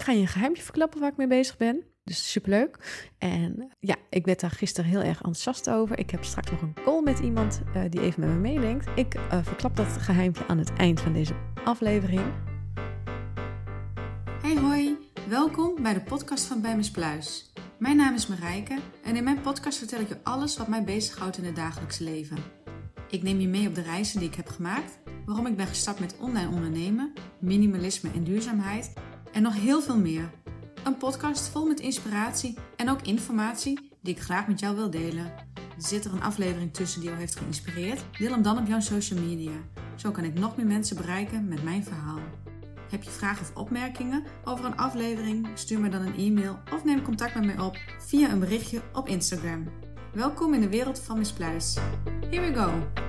ik ga je een geheimje verklappen waar ik mee bezig ben. Dus superleuk. En ja, ik werd daar gisteren heel erg enthousiast over. Ik heb straks nog een call met iemand uh, die even met me meedenkt. Ik uh, verklap dat geheimje aan het eind van deze aflevering. Hey hoi, welkom bij de podcast van Bij Pluis. Mijn naam is Marijke en in mijn podcast vertel ik je alles wat mij bezighoudt in het dagelijks leven. Ik neem je mee op de reizen die ik heb gemaakt, waarom ik ben gestart met online ondernemen, minimalisme en duurzaamheid en nog heel veel meer. Een podcast vol met inspiratie en ook informatie die ik graag met jou wil delen. Zit er een aflevering tussen die jou heeft geïnspireerd? Deel hem dan op jouw social media. Zo kan ik nog meer mensen bereiken met mijn verhaal. Heb je vragen of opmerkingen over een aflevering? Stuur me dan een e-mail of neem contact met mij op via een berichtje op Instagram. Welkom in de wereld van Miss Pluis. Here we go!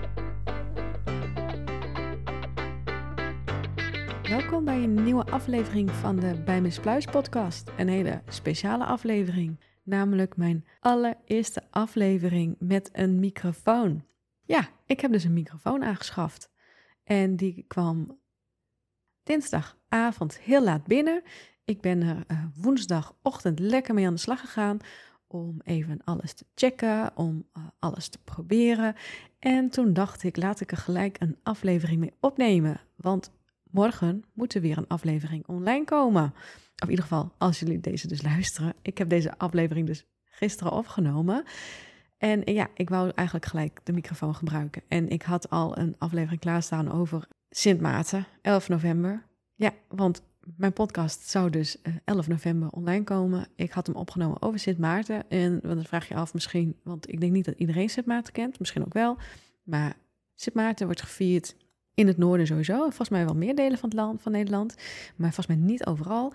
Welkom bij een nieuwe aflevering van de Bij Miss Pluis podcast. Een hele speciale aflevering, namelijk mijn allereerste aflevering met een microfoon. Ja, ik heb dus een microfoon aangeschaft. En die kwam dinsdagavond heel laat binnen. Ik ben er uh, woensdagochtend lekker mee aan de slag gegaan om even alles te checken, om uh, alles te proberen. En toen dacht ik, laat ik er gelijk een aflevering mee opnemen. Want morgen moet er weer een aflevering online komen. Of in ieder geval, als jullie deze dus luisteren. Ik heb deze aflevering dus gisteren opgenomen. En ja, ik wou eigenlijk gelijk de microfoon gebruiken. En ik had al een aflevering klaarstaan over Sint Maarten, 11 november. Ja, want mijn podcast zou dus 11 eh, november online komen. Ik had hem opgenomen over Sint Maarten. En dan vraag je af misschien, want ik denk niet dat iedereen Sint Maarten kent. Misschien ook wel. Maar Sint Maarten wordt gevierd in het noorden sowieso. Volgens mij wel meer delen van het land, van Nederland. Maar volgens mij niet overal.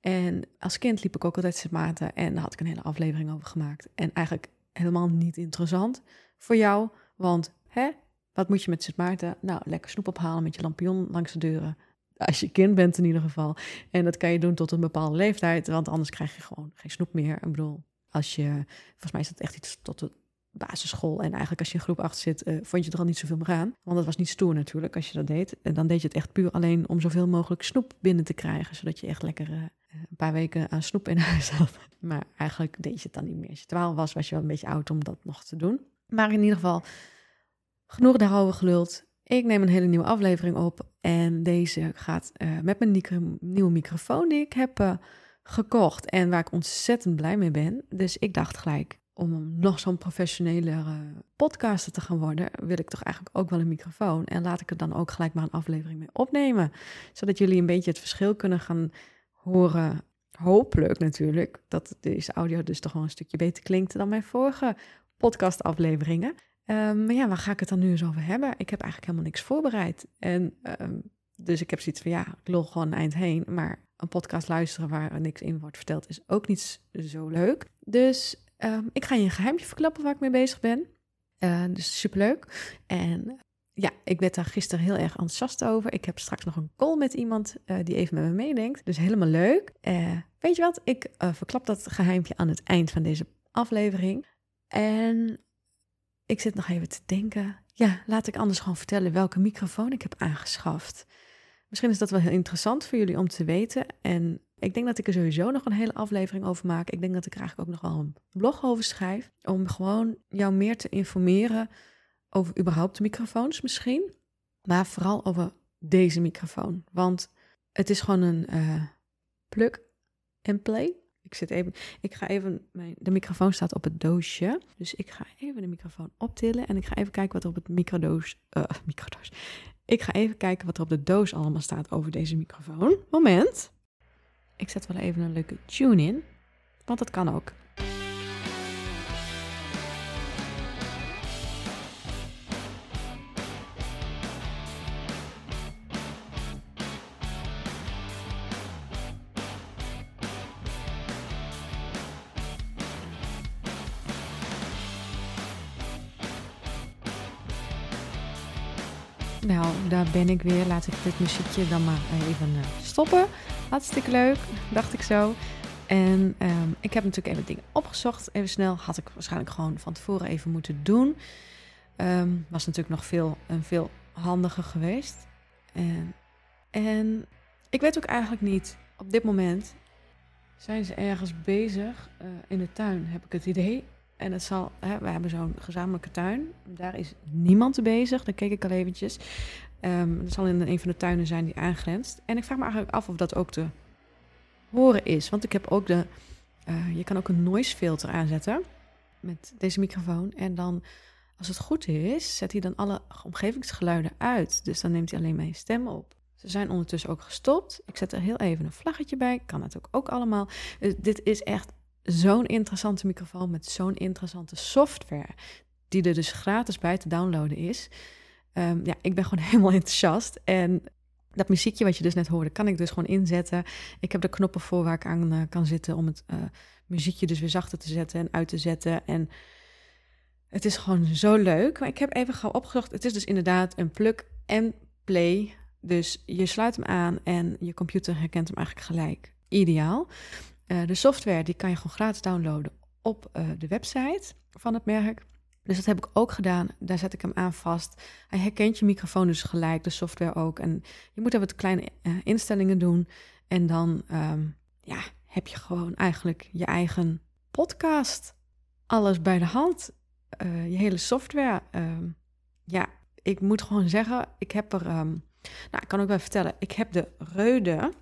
En als kind liep ik ook altijd Sint Maarten. En daar had ik een hele aflevering over gemaakt. En eigenlijk helemaal niet interessant voor jou. Want hè, wat moet je met Sint Maarten? Nou, lekker snoep ophalen met je lampion langs de deuren. Als je kind bent in ieder geval. En dat kan je doen tot een bepaalde leeftijd. Want anders krijg je gewoon geen snoep meer. Ik bedoel, als je... Volgens mij is dat echt iets tot de basisschool. En eigenlijk als je in groep 8 zit, uh, vond je er al niet zoveel meer aan. Want dat was niet stoer natuurlijk als je dat deed. En dan deed je het echt puur alleen om zoveel mogelijk snoep binnen te krijgen. Zodat je echt lekker uh, een paar weken aan snoep in huis had. Maar eigenlijk deed je het dan niet meer. Als je 12 was, was je wel een beetje oud om dat nog te doen. Maar in ieder geval, genoeg daarover geluld. Ik neem een hele nieuwe aflevering op. En deze gaat uh, met mijn nieuwe microfoon die ik heb gekocht. En waar ik ontzettend blij mee ben. Dus ik dacht gelijk, om nog zo'n professionele podcaster te gaan worden, wil ik toch eigenlijk ook wel een microfoon. En laat ik er dan ook gelijk maar een aflevering mee opnemen. Zodat jullie een beetje het verschil kunnen gaan horen. Hopelijk natuurlijk, dat deze audio dus toch wel een stukje beter klinkt dan mijn vorige podcastafleveringen. Um, maar ja, waar ga ik het dan nu eens over hebben? Ik heb eigenlijk helemaal niks voorbereid. En um, dus ik heb zoiets van, ja, ik lul gewoon eind heen. Maar een podcast luisteren waar niks in wordt verteld is ook niet zo leuk. Dus Um, ik ga je een geheimje verklappen waar ik mee bezig ben. Uh, dus superleuk. En ja, ik werd daar gisteren heel erg enthousiast over. Ik heb straks nog een call met iemand uh, die even met me meedenkt. Dus helemaal leuk. Weet je wat? Ik verklap dat geheimje aan het eind van deze aflevering. En ik zit nog even te denken. Ja, laat ik anders gewoon vertellen welke microfoon ik heb aangeschaft. Misschien is dat wel heel interessant voor jullie om te weten. En ik denk dat ik er sowieso nog een hele aflevering over maak. Ik denk dat ik er eigenlijk ook nog wel een blog over schrijf. Om gewoon jou meer te informeren over überhaupt microfoons misschien. Maar vooral over deze microfoon. Want het is gewoon een uh, plug and play. Ik zit even, ik ga even, mijn, de microfoon staat op het doosje. Dus ik ga even de microfoon optillen en ik ga even kijken wat er op het microdoos, uh, microdoos. Ik ga even kijken wat er op de doos allemaal staat over deze microfoon. Moment. Ik zet wel even een leuke tune in, want dat kan ook. Nou, daar ben ik weer. Laat ik dit muziekje dan maar even eh, stoppen. Hartstikke leuk, dacht ik zo. En um, ik heb natuurlijk even dingen opgezocht. Even snel. Had ik waarschijnlijk gewoon van tevoren even moeten doen. Um, was natuurlijk nog veel en veel handiger geweest. En, en ik weet ook eigenlijk niet op dit moment zijn ze ergens bezig uh, in de tuin, heb ik het idee. En het zal, hè, we hebben zo'n gezamenlijke tuin. Daar is niemand bezig. Daar keek ik al eventjes. Um, het zal in een van de tuinen zijn die aangrenst. En ik vraag me eigenlijk af of dat ook te horen is. Want ik heb ook de. Uh, je kan ook een noise filter aanzetten met deze microfoon. En dan, als het goed is, zet hij dan alle omgevingsgeluiden uit. Dus dan neemt hij alleen mijn stem op. Ze zijn ondertussen ook gestopt. Ik zet er heel even een vlaggetje bij. Kan het ook, allemaal. Dus dit is echt zo'n interessante microfoon met zo'n interessante software. Die er dus gratis bij te downloaden is. Um, ja, ik ben gewoon helemaal enthousiast. En dat muziekje wat je dus net hoorde, kan ik dus gewoon inzetten. Ik heb de knoppen voor waar ik aan uh, kan zitten om het uh, muziekje dus weer zachter te zetten en uit te zetten. En het is gewoon zo leuk. Maar ik heb even gauw opgezocht. Het is dus inderdaad een plug and play. Dus je sluit hem aan en je computer herkent hem eigenlijk gelijk. Ideaal. Uh, de software die kan je gewoon gratis downloaden op de website van het merk. Dus dat heb ik ook gedaan. Daar zet ik hem aan vast. Hij herkent je microfoon dus gelijk, de software ook. En je moet er wat kleine uh, instellingen doen. En dan um, ja, heb je gewoon eigenlijk je eigen podcast. Alles bij de hand. Je hele software. Um, ja, ik moet gewoon zeggen, ik heb er... Um, nou, ik kan ook wel vertellen. Ik heb de Reude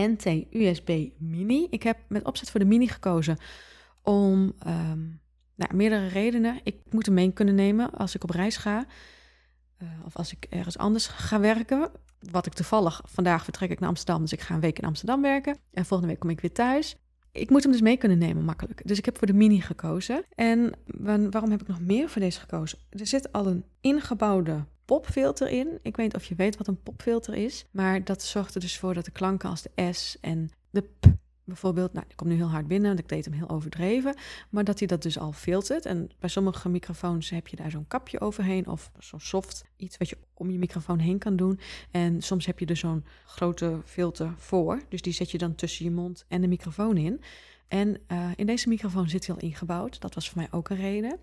NT USB Mini. Ik heb met opzet voor de Mini gekozen om... Um, nou, meerdere redenen. Ik moet hem mee kunnen nemen als ik op reis ga. Uh, of als ik ergens anders ga werken. Wat ik toevallig, vandaag vertrek ik naar Amsterdam, dus ik ga een week in Amsterdam werken. En volgende week kom ik weer thuis. Ik moet hem dus mee kunnen nemen, makkelijk. Dus ik heb voor de Mini gekozen. En waarom heb ik nog meer voor deze gekozen? Er zit al een ingebouwde popfilter in. Ik weet niet of je weet wat een popfilter is. Maar dat zorgt er dus voor dat de klanken als de S en de P bijvoorbeeld, nou, die komt nu heel hard binnen, want ik deed hem heel overdreven, maar dat hij dat dus al filtert. En bij sommige microfoons heb je daar zo'n kapje overheen of zo'n soft iets wat je om je microfoon heen kan doen. En soms heb je er zo'n grote filter voor, dus die zet je dan tussen je mond en de microfoon in. En uh, in deze microfoon zit hij al ingebouwd, dat was voor mij ook een reden.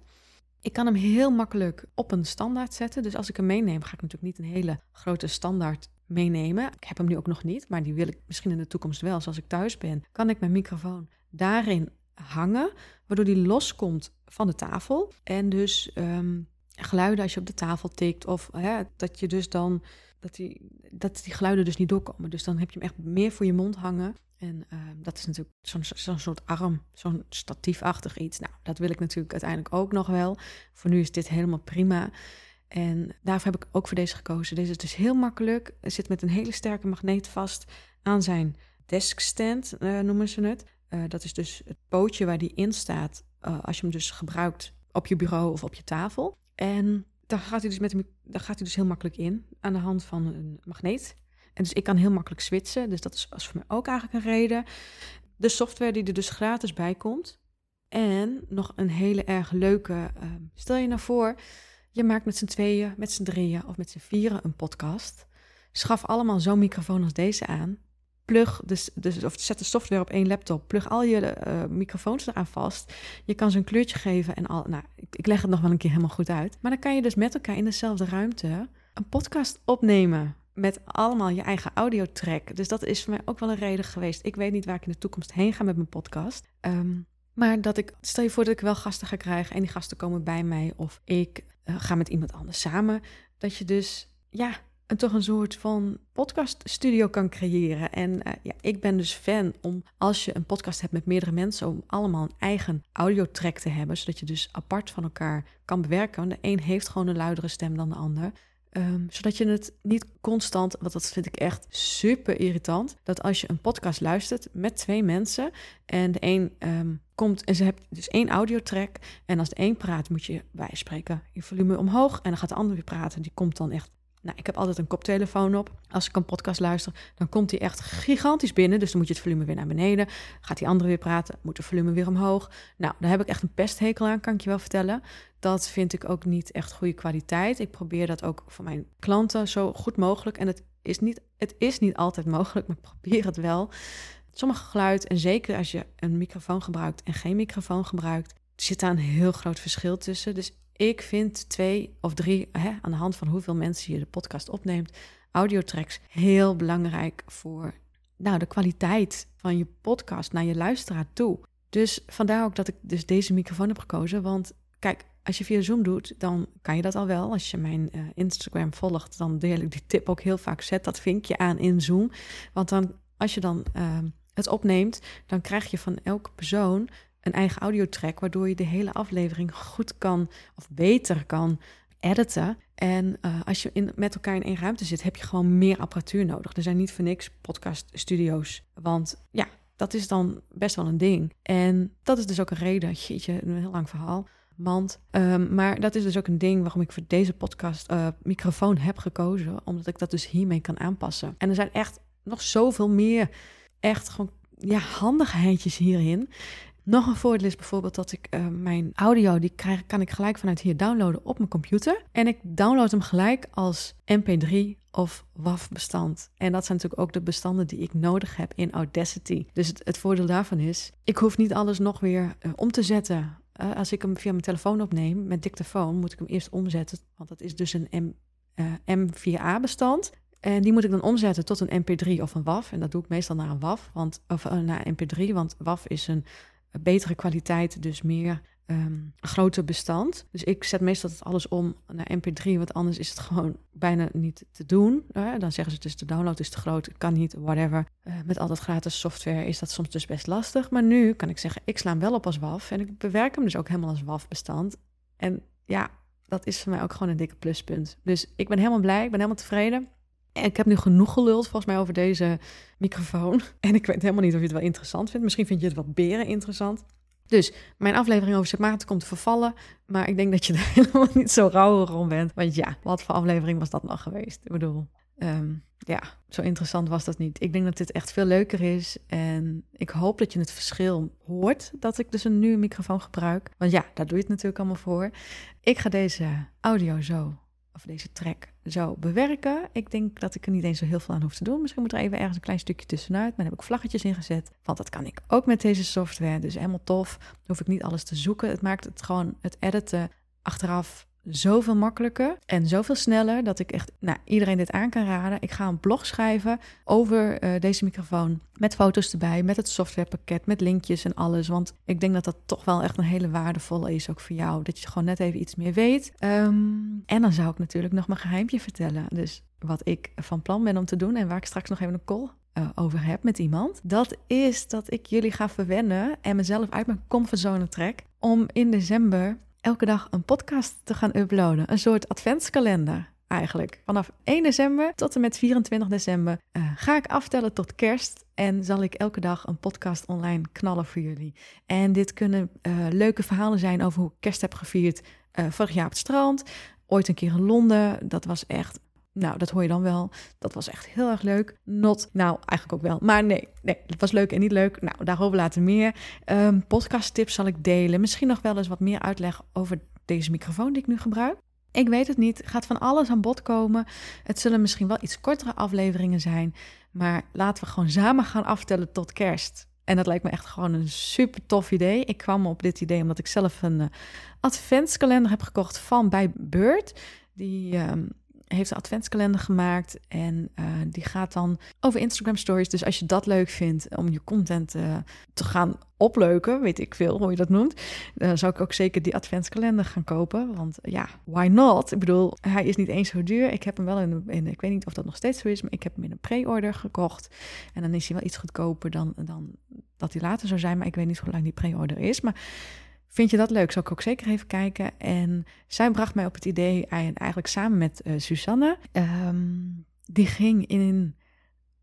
Ik kan hem heel makkelijk op een standaard zetten. Dus als ik hem meeneem, ga ik natuurlijk niet een hele grote standaard meenemen. Ik heb hem nu ook nog niet, maar die wil ik misschien in de toekomst wel. Zoals ik thuis ben, kan ik mijn microfoon daarin hangen, waardoor die loskomt van de tafel. En dus um, geluiden als je op de tafel tikt, of hè, dat je dus dan dat die, dat die geluiden dus niet doorkomen. Dus dan heb je hem echt meer voor je mond hangen. En uh, dat is natuurlijk zo'n soort arm, zo'n statiefachtig iets. Nou, dat wil ik natuurlijk uiteindelijk ook nog wel. Voor nu is dit helemaal prima. En daarvoor heb ik ook voor deze gekozen. Deze is dus heel makkelijk. Zit met een hele sterke magneet vast aan zijn deskstand, uh, noemen ze het. Uh, dat is dus het pootje waar die in staat uh, als je hem dus gebruikt op je bureau of op je tafel. En daar gaat hij dus, met daar gaat hij dus heel makkelijk in aan de hand van een magneet. En dus ik kan heel makkelijk switchen. Dus dat is, is voor mij ook eigenlijk een reden. De software die er dus gratis bij komt. En nog een hele erg leuke. stel je nou voor je maakt met z'n tweeën, met z'n drieën of met z'n vieren een podcast. Schaf allemaal zo'n microfoon als deze aan. Plug, dus, of zet de software op één laptop. Plug al je uh, microfoons eraan vast. Je kan ze een kleurtje geven en al. Nou, ik, ik leg het nog wel een keer helemaal goed uit. Maar dan kan je dus met elkaar in dezelfde ruimte een podcast opnemen met allemaal je eigen audiotrack. Dus dat is voor mij ook wel een reden geweest. Ik weet niet waar ik in de toekomst heen ga met mijn podcast. Um, maar dat ik, stel je voor dat ik wel gasten ga krijgen en die gasten komen bij mij of ik uh, ga met iemand anders samen. Dat je dus, ja, een, toch een soort van podcaststudio kan creëren. En uh, ja, ik ben dus fan om, als je een podcast hebt met meerdere mensen, om allemaal een eigen audiotrack te hebben, zodat je dus apart van elkaar kan bewerken. Want de een heeft gewoon een luidere stem dan de ander. Um, zodat je het niet constant, want dat vind ik echt super irritant, dat als je een podcast luistert met twee mensen en de een um, komt en ze hebt dus één audiotrack en als de een praat moet je bijspreken je volume omhoog en dan gaat de ander weer praten. Die komt dan echt nou, ik heb altijd een koptelefoon op. Als ik een podcast luister, dan komt die echt gigantisch binnen. Dus dan moet je het volume weer naar beneden. Gaat die andere weer praten, moet het volume weer omhoog. Nou, daar heb ik echt een pesthekel aan, kan ik je wel vertellen. Dat vind ik ook niet echt goede kwaliteit. Ik probeer dat ook voor mijn klanten zo goed mogelijk. En het is niet, het is niet altijd mogelijk, maar ik probeer het wel. Sommige geluid, en zeker als je een microfoon gebruikt en geen microfoon gebruikt, zit daar een heel groot verschil tussen. Dus ik vind twee of drie, hè, aan de hand van hoeveel mensen je de podcast opneemt, audiotracks heel belangrijk voor nou, de kwaliteit van je podcast naar je luisteraar toe. Dus vandaar ook dat ik dus deze microfoon heb gekozen. Want kijk, als je via Zoom doet, dan kan je dat al wel. Als je mijn uh, Instagram volgt, dan deel ik die tip ook heel vaak. Zet dat vinkje aan in Zoom. Want dan, als je dan uh, het opneemt, dan krijg je van elke persoon een eigen audiotrack, waardoor je de hele aflevering goed kan of beter kan editen. En uh, als je in, met elkaar in één ruimte zit, heb je gewoon meer apparatuur nodig. Er zijn niet voor niks podcaststudio's. Want ja, dat is dan best wel een ding. En dat is dus ook een reden, jeetje, een heel lang verhaal. Want, um, maar dat is dus ook een ding waarom ik voor deze podcast uh, microfoon heb gekozen. Omdat ik dat dus hiermee kan aanpassen. En er zijn echt nog zoveel meer echt gewoon ja, handigheidjes hierin. Nog een voordeel is bijvoorbeeld dat ik uh, mijn audio, die krijg, kan ik gelijk vanuit hier downloaden op mijn computer. En ik download hem gelijk als mp3 of WAV-bestand. En dat zijn natuurlijk ook de bestanden die ik nodig heb in Audacity. Dus het, voordeel daarvan is, ik hoef niet alles nog weer uh, om te zetten. Uh, als ik hem via mijn telefoon opneem met dictafoon, moet ik hem eerst omzetten. Want dat is dus een M, M4A-bestand. En die moet ik dan omzetten tot een MP3 of een WAV. En dat doe ik meestal naar een WAV, want, of naar een MP3, want WAV is een betere kwaliteit, dus meer um, groter bestand. Dus ik zet meestal alles om naar MP3, want anders is het gewoon bijna niet te doen. Dan zeggen ze dus de download is te groot, kan niet, whatever. Uh, met al dat gratis software is dat soms dus best lastig. Maar nu kan ik zeggen, ik sla hem wel op als WAV en ik bewerk hem dus ook helemaal als WAV-bestand. En ja, dat is voor mij ook gewoon een dikke pluspunt. Dus ik ben helemaal blij, ik ben helemaal tevreden. Ik heb nu genoeg geluld volgens mij over deze microfoon. En ik weet helemaal niet of je het wel interessant vindt. Misschien vind je het wel beren interessant. Dus mijn aflevering over Sint komt vervallen. Maar ik denk dat je er helemaal niet zo rouwig om bent. Want ja, wat voor aflevering was dat nog geweest? Ik bedoel, um, ja, zo interessant was dat niet. Ik denk dat dit echt veel leuker is. En ik hoop dat je het verschil hoort dat ik dus een nieuwe microfoon gebruik. Want ja, daar doe je het natuurlijk allemaal voor. Ik ga deze audio zo of deze track zo bewerken. Ik denk dat ik er niet eens zo heel veel aan hoef te doen. Misschien moet er even ergens een klein stukje tussenuit. Maar dan heb ik vlaggetjes ingezet. Want dat kan ik ook met deze software. Dus helemaal tof. Dan hoef ik niet alles te zoeken. Het maakt het gewoon het editen achteraf zoveel makkelijker en zoveel sneller dat ik echt nou, iedereen dit aan kan raden. Ik ga een blog schrijven over uh, deze microfoon met foto's erbij, met het softwarepakket, met linkjes en alles. Want ik denk dat dat toch wel echt een hele waardevolle is, ook voor jou. Dat je gewoon net even iets meer weet. Um, en dan zou ik natuurlijk nog mijn geheimpje vertellen. Dus wat ik van plan ben om te doen en waar ik straks nog even een call uh, over heb met iemand. Dat is dat ik jullie ga verwennen en mezelf uit mijn comfortzone trek om in december elke dag een podcast te gaan uploaden. Een soort adventskalender eigenlijk. Vanaf 1 december tot en met 24 december uh, ga ik aftellen tot kerst en zal ik elke dag een podcast online knallen voor jullie. En dit kunnen uh, leuke verhalen zijn over hoe ik kerst heb gevierd uh, vorig jaar op het strand. Ooit een keer in Londen. Dat was echt nou, dat hoor je dan wel. Dat was echt heel erg leuk. Not, nou, eigenlijk ook wel. Maar nee, nee, het was leuk en niet leuk. Nou, daarover later meer. Um, podcast tips zal ik delen. Misschien nog wel eens wat meer uitleg over deze microfoon die ik nu gebruik. Ik weet het niet. Gaat van alles aan bod komen. Het zullen misschien wel iets kortere afleveringen zijn. Maar laten we gewoon samen gaan aftellen tot kerst. En dat lijkt me echt gewoon een super tof idee. Ik kwam op dit idee omdat ik zelf een uh, adventskalender heb gekocht van bij Bird. Die um, heeft een adventskalender gemaakt en uh, die gaat dan over Instagram stories. Dus als je dat leuk vindt om je content uh, te gaan opleuken, weet ik veel hoe je dat noemt, dan zou ik ook zeker die adventskalender gaan kopen. Want ja, why not? Ik bedoel, hij is niet eens zo duur. Ik heb hem wel in, in ik weet niet of dat nog steeds zo is, maar ik heb hem in een pre-order gekocht. En dan is hij wel iets goedkoper dan, dan dat hij later zou zijn, maar ik weet niet hoe lang die pre-order is. Maar Vind je dat leuk? Zal ik ook zeker even kijken. En zij bracht mij op het idee, eigenlijk samen met uh, Susanne. Um, die ging in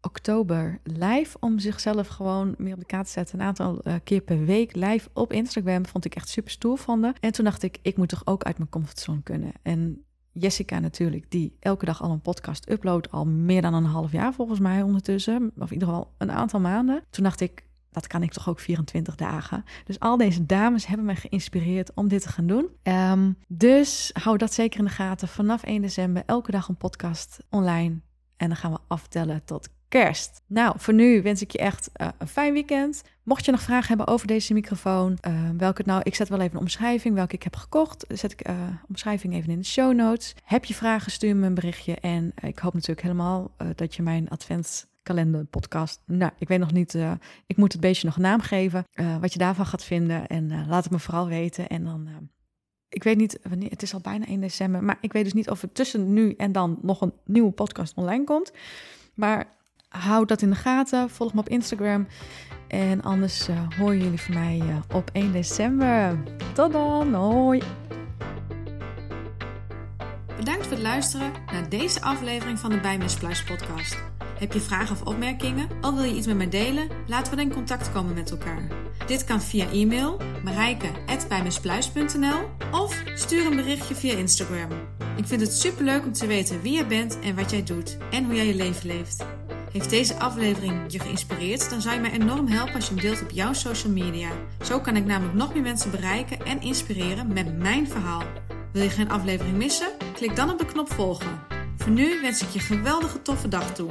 oktober live om zichzelf gewoon meer op de kaart te zetten. Een aantal uh, keer per week live op Instagram. Vond ik echt super stoer van En toen dacht ik, ik moet toch ook uit mijn comfortzone kunnen. En Jessica natuurlijk, die elke dag al een podcast uploadt. Al meer dan een half jaar volgens mij ondertussen. Of in ieder geval een aantal maanden. Toen dacht ik, dat kan ik toch ook 24 dagen. Dus al deze dames hebben mij geïnspireerd om dit te gaan doen. Um, dus hou dat zeker in de gaten. Vanaf 1 december elke dag een podcast online. En dan gaan we aftellen tot kerst. Nou, voor nu wens ik je echt uh, een fijn weekend. Mocht je nog vragen hebben over deze microfoon, uh, welke nou, ik zet wel even een omschrijving welke ik heb gekocht. Zet ik uh, omschrijving even in de show notes. Heb je vragen, stuur me een berichtje. En ik hoop natuurlijk helemaal dat je mijn advents kalenderpodcast. Nou, ik weet nog niet. eh, ik moet het beestje nog een naam geven. eh, wat je daarvan gaat vinden. En eh, laat het me vooral weten. En dan. ik weet niet wanneer. Het is al bijna 1 december. Maar ik weet dus niet of er tussen nu en dan nog een nieuwe podcast online komt. Maar houd dat in de gaten. Volg me op Instagram. En anders horen jullie van mij op 1 december. Tot dan. Hoi. Bedankt voor het luisteren naar deze aflevering van de Bijmispluis podcast. Heb je vragen of opmerkingen? Of wil je iets met mij delen? Laten we dan in contact komen met elkaar. Dit kan via e-mail marijke.bijmispluis.nl of stuur een berichtje via Instagram. Ik vind het superleuk om te weten wie je bent en wat jij doet en hoe jij je leven leeft. Heeft deze aflevering je geïnspireerd? Dan zou je mij enorm helpen als je hem deelt op jouw social media. Zo kan ik namelijk nog meer mensen bereiken en inspireren met mijn verhaal. Wil je geen aflevering missen? Klik dan op de knop volgen. Voor nu wens ik je een geweldige toffe dag toe.